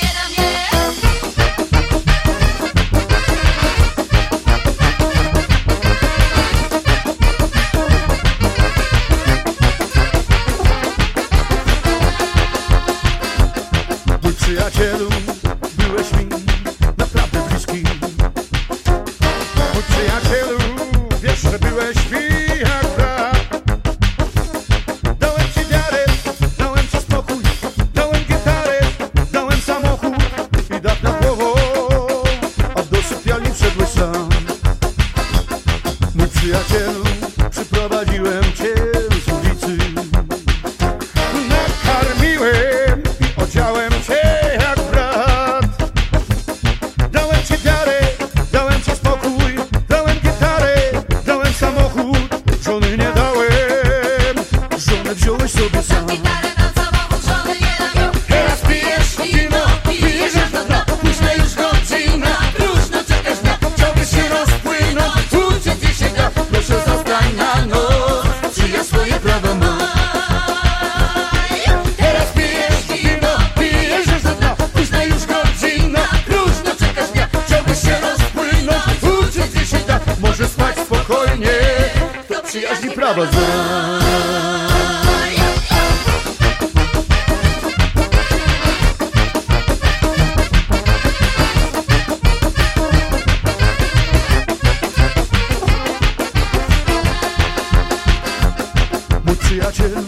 nie. Przyjaciel,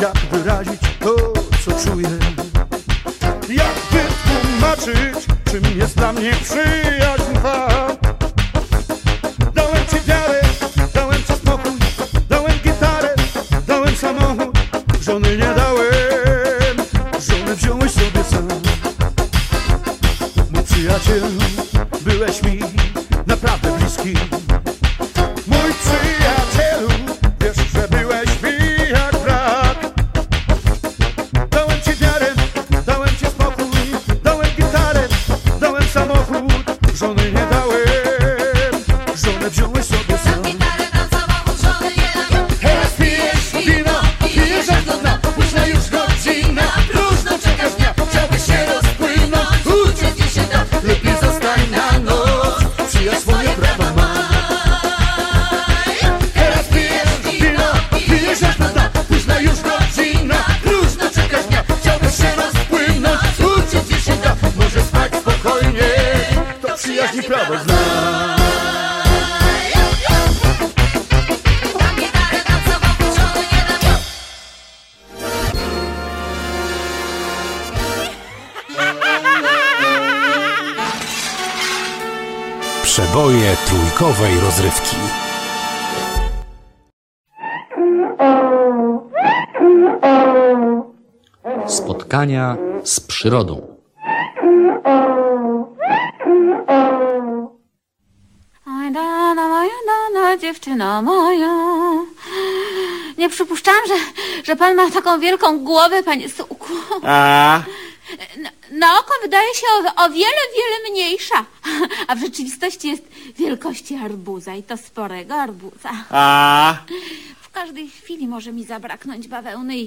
jak wyrazić to, co czuję? Jak wytłumaczyć, czym jest dla mnie przyjaźń Trójkowej rozrywki. Spotkania z przyrodą. Oj, dana moja, dana dziewczyna moja. Nie przypuszczałam, że, że pan ma taką wielką głowę, panie Sułku. A, Na, na oko wydaje się o, o wiele, wiele mniejsza. A w rzeczywistości jest wielkości arbuza i to sporego arbuza. a, W każdej chwili może mi zabraknąć bawełny i,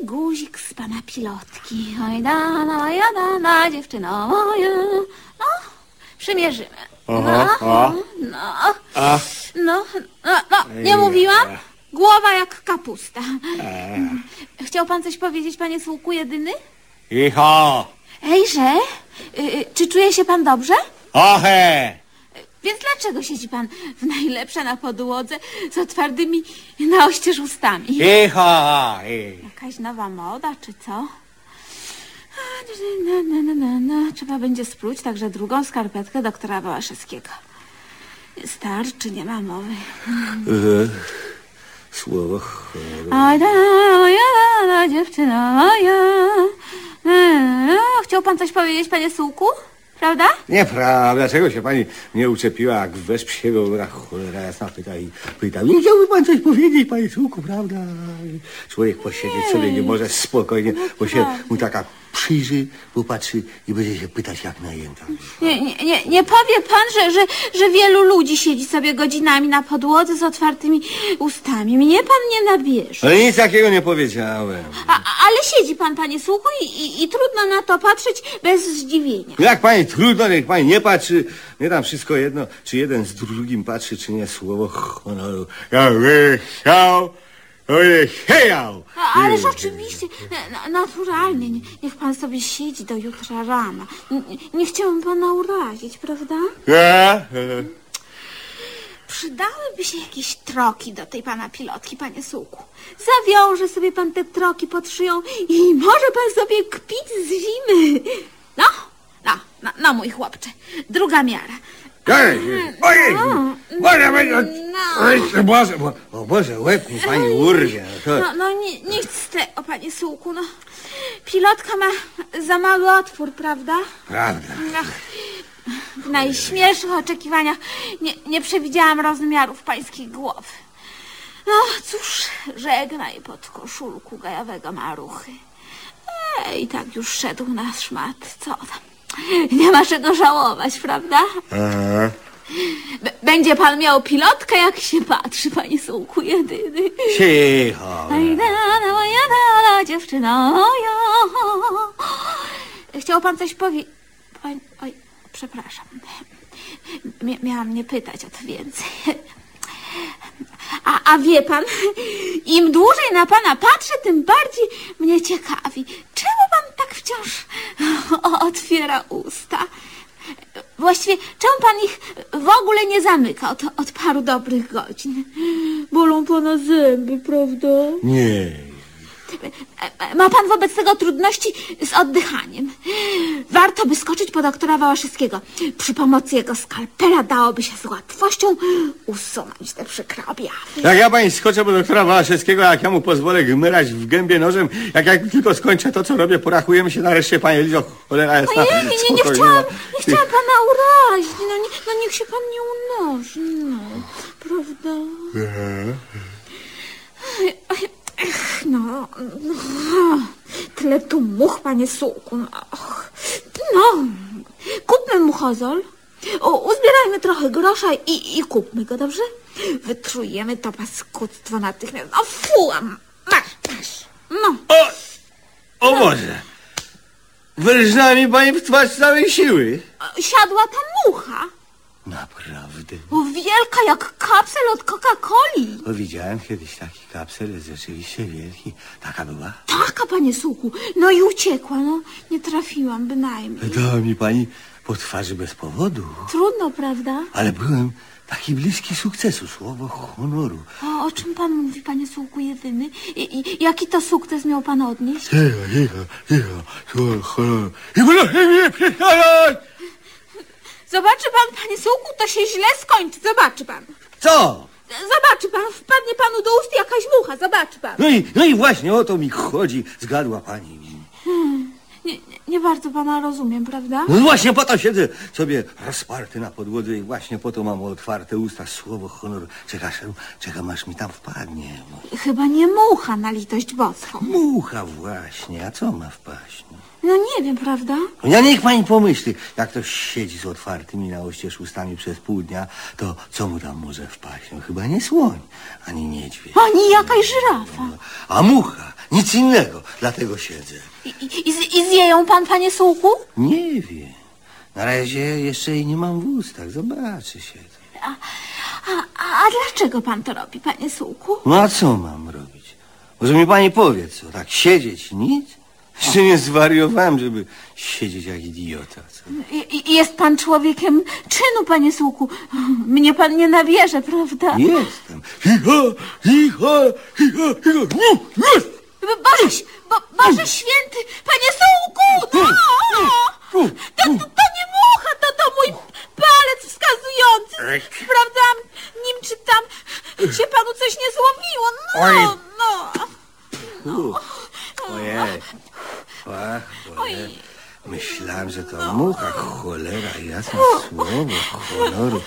i guzik z pana pilotki. Oj, dana moja, dana dziewczyna moja. No, przymierzymy. Aha. No, a. no, no, no, nie mówiłam? Głowa jak kapusta. Chciał pan coś powiedzieć, panie Słuku jedyny? Icho, Ejże, y, y, czy czuje się pan dobrze? ohe, Więc dlaczego siedzi pan w najlepsze na podłodze z otwartymi na oścież ustami? icho, i. Jakaś nowa moda, czy co? No, no, no, no, no. Trzeba będzie spróć także drugą skarpetkę doktora Wałaszewskiego. Starczy, nie ma mowy. Słowo da, moja, da, dziewczyna moja. E, Chciał pan coś powiedzieć, panie Sułku? Prawda? Nieprawda, czego się pani nie uczepiła, jak wesz psiego ura, cholera jasna pyta i pyta. Nie chciałby pan coś powiedzieć, panie Słuku, prawda? Człowiek posiedzieć sobie nie może spokojnie, bo się mu taka przyjrzy, popatrzy i będzie się pytać jak najęta. Nie, nie, nie, nie powie pan, że, że, że wielu ludzi siedzi sobie godzinami na podłodze z otwartymi ustami. Mnie pan nie nabierze. Ale nic takiego nie powiedziałem. A, ale siedzi pan, panie słuchu, i, i, i trudno na to patrzeć bez zdziwienia. Jak pani trudno, niech pani nie patrzy. Nie tam wszystko jedno, czy jeden z drugim patrzy, czy nie słowo honoru. Ja bym chciał, chciał. A, ależ oczywiście, na, naturalnie, nie- niech pan sobie siedzi do jutra rana. Nie, nie chciałam pana urazić, prawda? Ja? Przydałyby się jakieś troki do tej pana pilotki, panie Suku. Zawiąże sobie pan te troki pod szyją i może pan sobie kpić z zimy. No, no, no, no mój chłopcze. Druga miara. Ojej, Boże, Boże, No. Boże, Bo- o Boże, łeb mi pani urwie. To- No, no ni, nic z tego, panie Sułku, no. Pilotka ma za mały otwór, prawda? Prawda. Ach, w najśmielszych oczekiwaniach nie, nie przewidziałam rozmiarów pańskiej głowy. No cóż, żegnaj pod koszulku gajowego maruchy. E, I tak już szedł na szmat, co tam. Nie ma czego żałować, prawda? B- będzie pan miał pilotkę, jak się patrzy, panie Sułku jedyny. Cicho. Aj, dana moja, dana dziewczyna moja. Chciał pan coś powiedzieć? Oj, przepraszam. Mia- miałam nie pytać o to więcej. A, a wie pan, im dłużej na pana patrzę, tym bardziej mnie ciekawi. Czemu pan tak wciąż otwiera usta? Właściwie, czemu pan ich w ogóle nie zamyka od, od paru dobrych godzin? Bolą pana zęby, prawda? Nie. Ma pan wobec tego trudności z oddychaniem. Warto by skoczyć po doktora Wałaszewskiego. Przy pomocy jego skalpela dałoby się z łatwością usunąć te przykre objawy. Jak ja pani skoczę do doktora Wałaszewskiego, jak ja mu pozwolę gmyrać w gębie nożem, jak tylko skończę to, co robię, porachujemy się nareszcie, panie Lizo, cholera jasna. Ojej, nie, nie, nie chciałam, no. nie chciałam pana urazić. No, nie, no niech się pan nie unosi, no. Prawda? Oj, oj, ech, No, no, tyle tu much, panie sułku. No, och. no. kupmy mu chozol. O, uzbierajmy trochę grosza i, i kupmy go, dobrze? Wytrujemy to paskudztwo natychmiast. No fułam, masz, masz. No. O, o Boże. Wyrżnęła mi pani w twarz całej siły. Siadła ta mucha. Naprawdę. O, Wielka jak kapsel od Coca-Coli. Bo widziałem kiedyś taki kapsel, jest rzeczywiście wielki. Taka była. Taka, panie suku. No i uciekła, no. Nie trafiłam bynajmniej. Dała mi pani po twarzy bez powodu. Trudno, prawda? Ale byłem taki bliski sukcesu, słowo honoru. O, o czym pan mówi, panie Sułku jedyny? I, i, jaki to sukces miał pan odnieść? Cicho, cicho, cicho, słowo honoru. I proszę mnie przestawać! Zobaczy pan, panie Sułku, to się źle skończy. Zobaczy pan. Co? Zobaczy pan, wpadnie panu do ust jakaś mucha. Zobaczy pan. No i, no i właśnie o to mi chodzi, zgadła pani. Nie, nie, nie bardzo pana rozumiem, prawda? No właśnie po to siedzę sobie rozparty na podłodze i właśnie po to mam otwarte usta, słowo honoru. Czekasz, czekam aż mi tam wpadnie. Chyba nie mucha na litość boską. Mucha właśnie, a co ma wpaść? No? Nie wiem, prawda? No ja niech pani pomyśli, jak ktoś siedzi z otwartymi na oścież ustami przez pół dnia, to co mu tam może wpaść? No chyba nie słoń, ani niedźwiedź. Ani jakaś żyrafa. A mucha, nic innego, dlatego siedzę. I, i, I zje ją pan, panie Sułku? Nie wiem. Na razie jeszcze jej nie mam w ustach, zobaczy się. A, a, a dlaczego pan to robi, panie Sułku? No a co mam robić? Może mi pani powie, co, tak siedzieć, nic? Jeszcze nie zwariowałem, żeby siedzieć jak idiota, co? I, i- jest pan człowiekiem czynu, panie Sułku. Mnie pan nie nabierze, prawda? Jestem. Cicho, cicho, cicho, cicho. Nie, nie. Bo- Boże, bo, Boże święty, panie Sułku! No! To, to, to nie mucha, to, to mój palec wskazujący. Sprawdzam nim, czy tam się panu coś nie złowiło. No, no. Ojej. Ach, cholera. Myślałem, że to mucha, cholera, jasne słowo, honoru.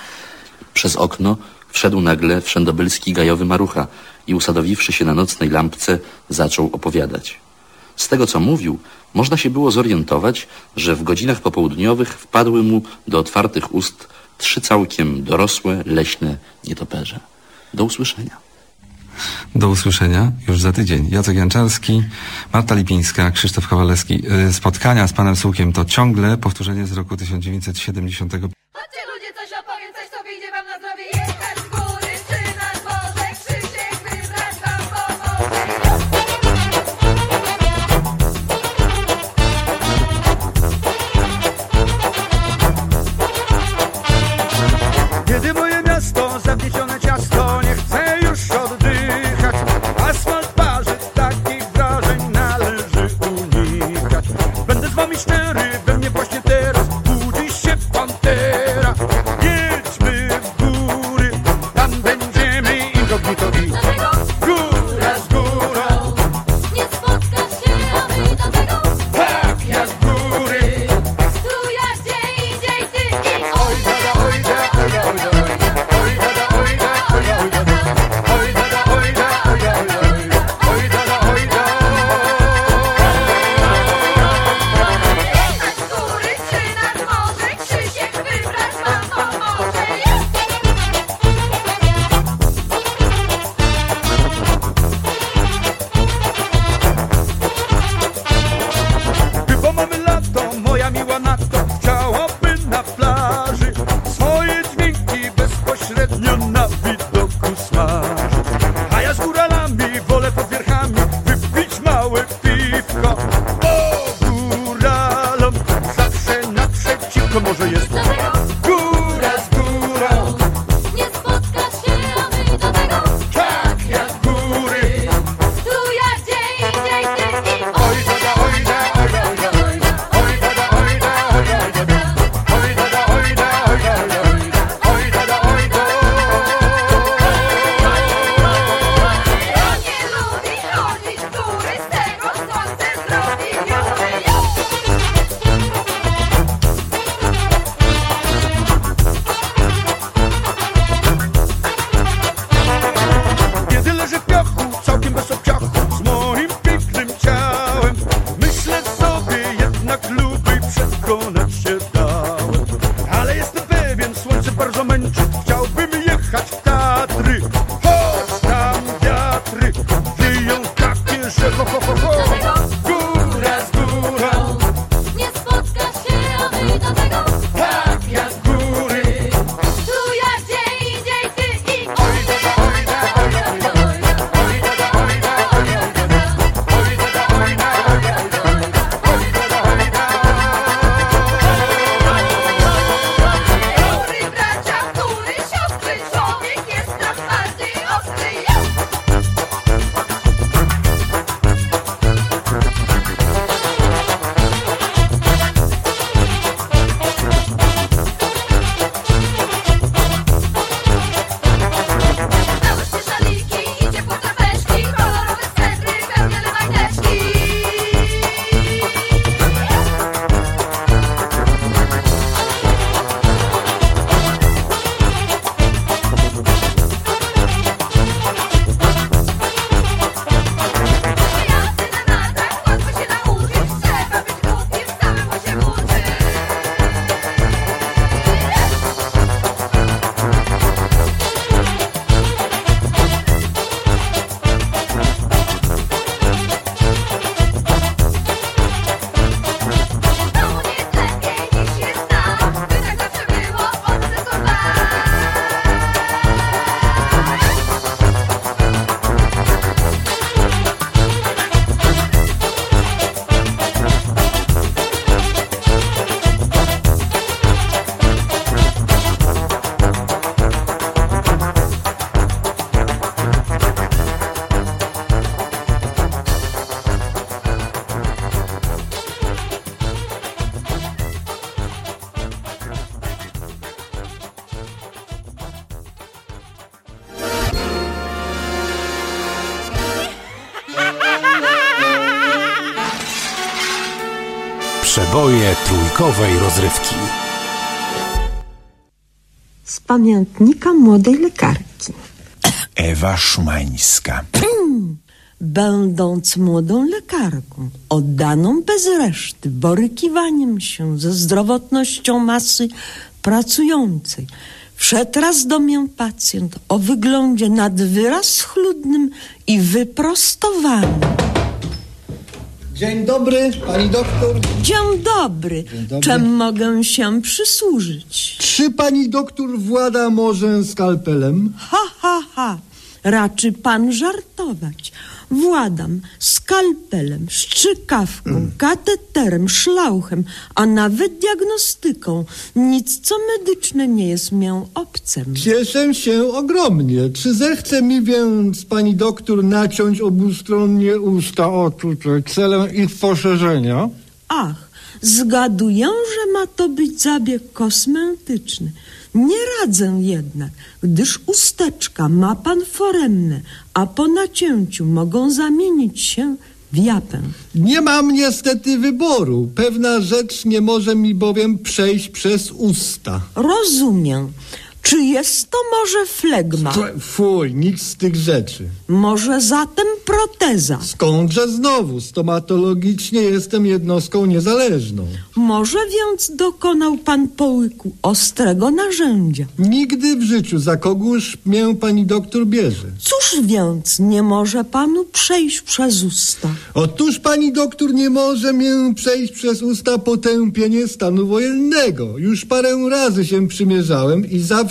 Przez okno wszedł nagle wszędobylski gajowy marucha i usadowiwszy się na nocnej lampce, zaczął opowiadać. Z tego, co mówił, można się było zorientować, że w godzinach popołudniowych wpadły mu do otwartych ust trzy całkiem dorosłe, leśne nietoperze. Do usłyszenia. Do usłyszenia już za tydzień. Jacek Janczarski, Marta Lipińska, Krzysztof Kowalewski. Y, Spotkania z panem Sułkiem to ciągle powtórzenie z roku 1970. our people. on the Rozrywki. Z pamiętnika młodej lekarki. Ewa Szumańska. Będąc młodą lekarką, oddaną bez reszty borykiwaniem się ze zdrowotnością masy pracującej, wszedł raz do mnie pacjent o wyglądzie nad wyraz schludnym i wyprostowanym. Dzień dobry, pani doktor. Dzień dobry. dobry. Czym mogę się przysłużyć? Czy pani doktor włada może skalpelem? Ha, ha, ha. Raczy pan żartować. Władam skalpelem, szczykawką, kateterem, szlauchem, a nawet diagnostyką. Nic, co medyczne nie jest mię obcem. Cieszę się ogromnie. Czy zechce mi więc pani doktor naciąć obustronnie usta o tutaj celem ich poszerzenia? Ach, zgaduję, że ma to być zabieg kosmetyczny. Nie radzę jednak, gdyż usteczka ma pan foremne, a po nacięciu mogą zamienić się w japę. Nie mam niestety wyboru. Pewna rzecz nie może mi bowiem przejść przez usta. Rozumiem. Czy jest to może flegma? F- Fuj, nic z tych rzeczy. Może zatem proteza? Skądże znowu? Stomatologicznie jestem jednostką niezależną. Może więc dokonał pan połyku ostrego narzędzia? Nigdy w życiu za kogóż mię pani doktor bierze. Cóż więc nie może panu przejść przez usta? Otóż pani doktor nie może mię przejść przez usta potępienie stanu wojennego. Już parę razy się przymierzałem i zawsze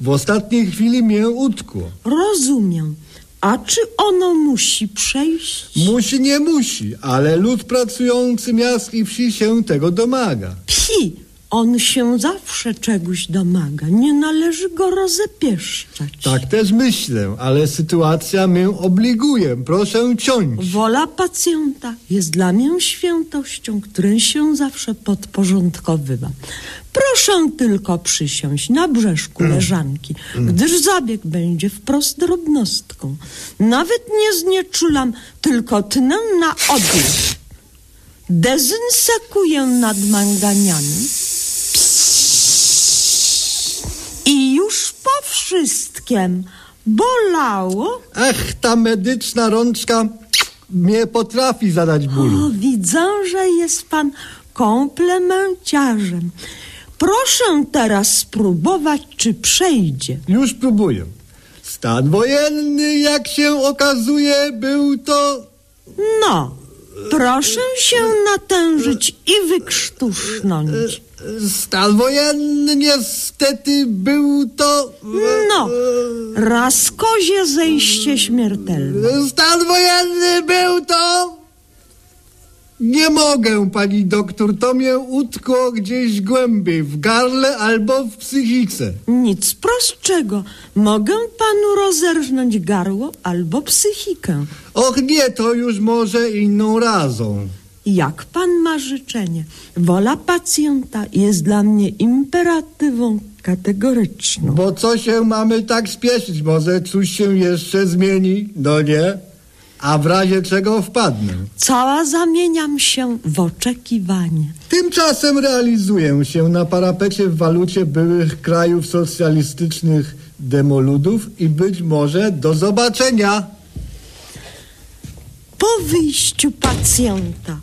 w ostatniej chwili mnie utkło. Rozumiem. A czy ono musi przejść? Musi, nie musi, ale lud pracujący miast i wsi się tego domaga. Psi, on się zawsze czegoś domaga. Nie należy go rozepieszczać. Tak też myślę, ale sytuacja mnie obliguje. Proszę ciąć. Wola pacjenta jest dla mnie świętością, której się zawsze podporządkowywam. Proszę tylko przysiąść na brzeszku leżanki, gdyż zabieg będzie wprost drobnostką. Nawet nie znieczulam, tylko tnę na odlew. Dezynsekuję nad manganianem i już po wszystkim bolało. Ach, ta medyczna rączka mnie potrafi zadać bólu. O, widzę, że jest pan komplemenciarzem. Proszę teraz spróbować, czy przejdzie. Już próbuję. Stan wojenny, jak się okazuje, był to... No, proszę się natężyć i wykrztusznąć. Stan wojenny niestety był to... No, raz kozie zejście śmiertelne. Stan wojenny był to... Nie mogę, pani doktor, to mnie utkło gdzieś głębiej, w garle albo w psychice. Nic prostszego. Mogę panu rozerżnąć garło albo psychikę. Och nie, to już może inną razą. Jak pan ma życzenie. Wola pacjenta jest dla mnie imperatywą kategoryczną. Bo co się mamy tak spieszyć? Może coś się jeszcze zmieni? No nie? A w razie czego wpadnę? Cała zamieniam się w oczekiwanie. Tymczasem realizuję się na parapecie w walucie byłych krajów socjalistycznych demoludów i być może do zobaczenia. Po wyjściu pacjenta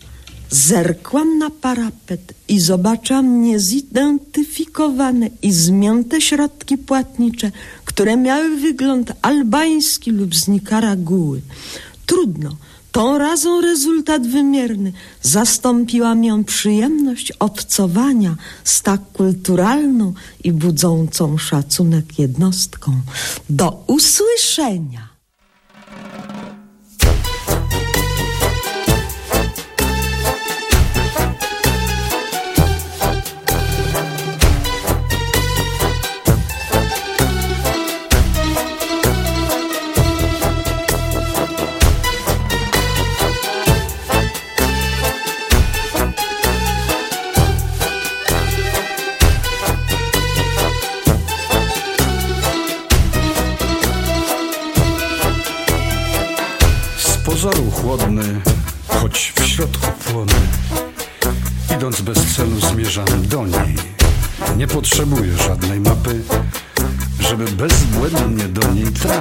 zerkłam na parapet i zobaczyłam niezidentyfikowane i zmięte środki płatnicze, które miały wygląd albański lub z Nikaraguły. Trudno. Tą razą rezultat wymierny. Zastąpiła mię przyjemność obcowania z tak kulturalną i budzącą szacunek jednostką. Do usłyszenia.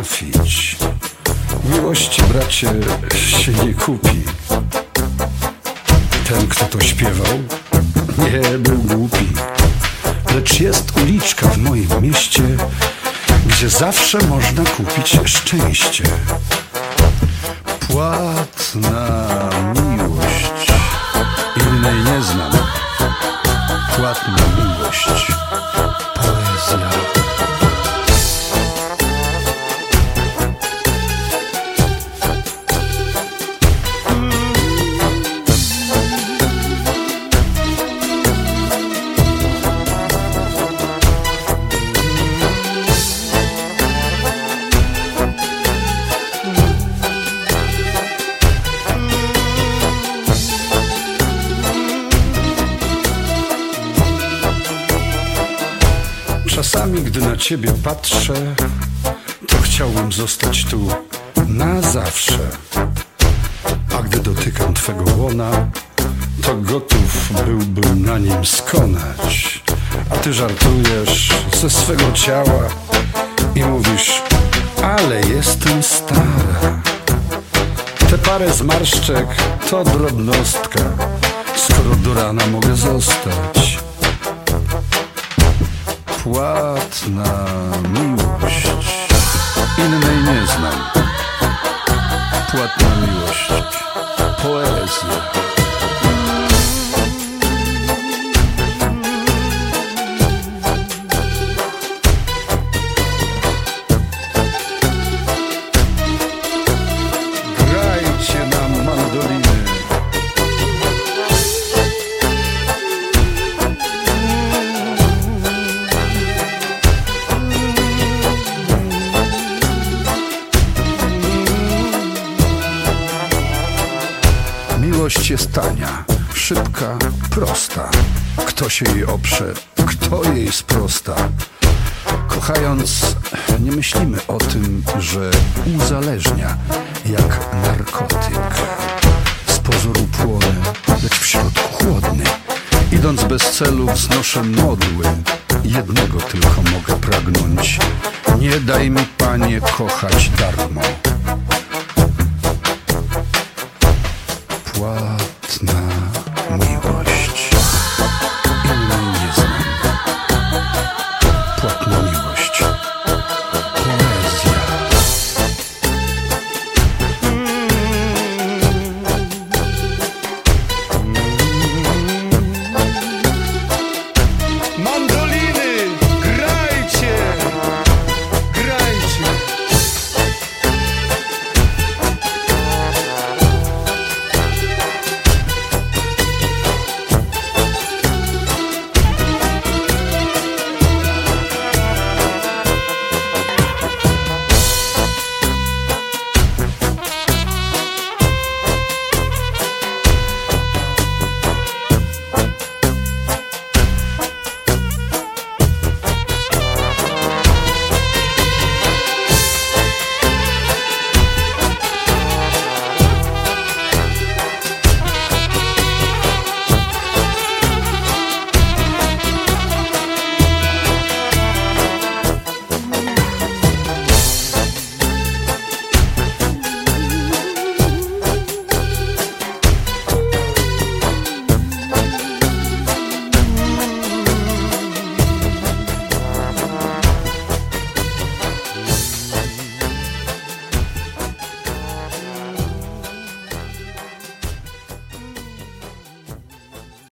Trafić. Miłości, bracie, się nie kupi. Ten, kto to śpiewał, nie był głupi. Lecz jest uliczka w moim mieście, gdzie zawsze można kupić szczęście. Płatna miłość, innej nie znam. Płatna miłość, Czasami, gdy na ciebie patrzę, to chciałbym zostać tu na zawsze. A gdy dotykam twego łona, to gotów byłbym na nim skonać. A ty żartujesz ze swego ciała i mówisz, ale jestem stara. Te parę zmarszczek to drobnostka, skoro do rana mogę zostać. Płatna miłość, innej nie znam. Płatna miłość, poezja. Prosta. Kto się jej oprze, kto jej sprosta. Kochając, nie myślimy o tym, że uzależnia jak narkotyk. Z pozoru płonę, lecz w środku chłodny. Idąc bez celu wznoszę modły. Jednego tylko mogę pragnąć. Nie daj mi, Panie, kochać darmo.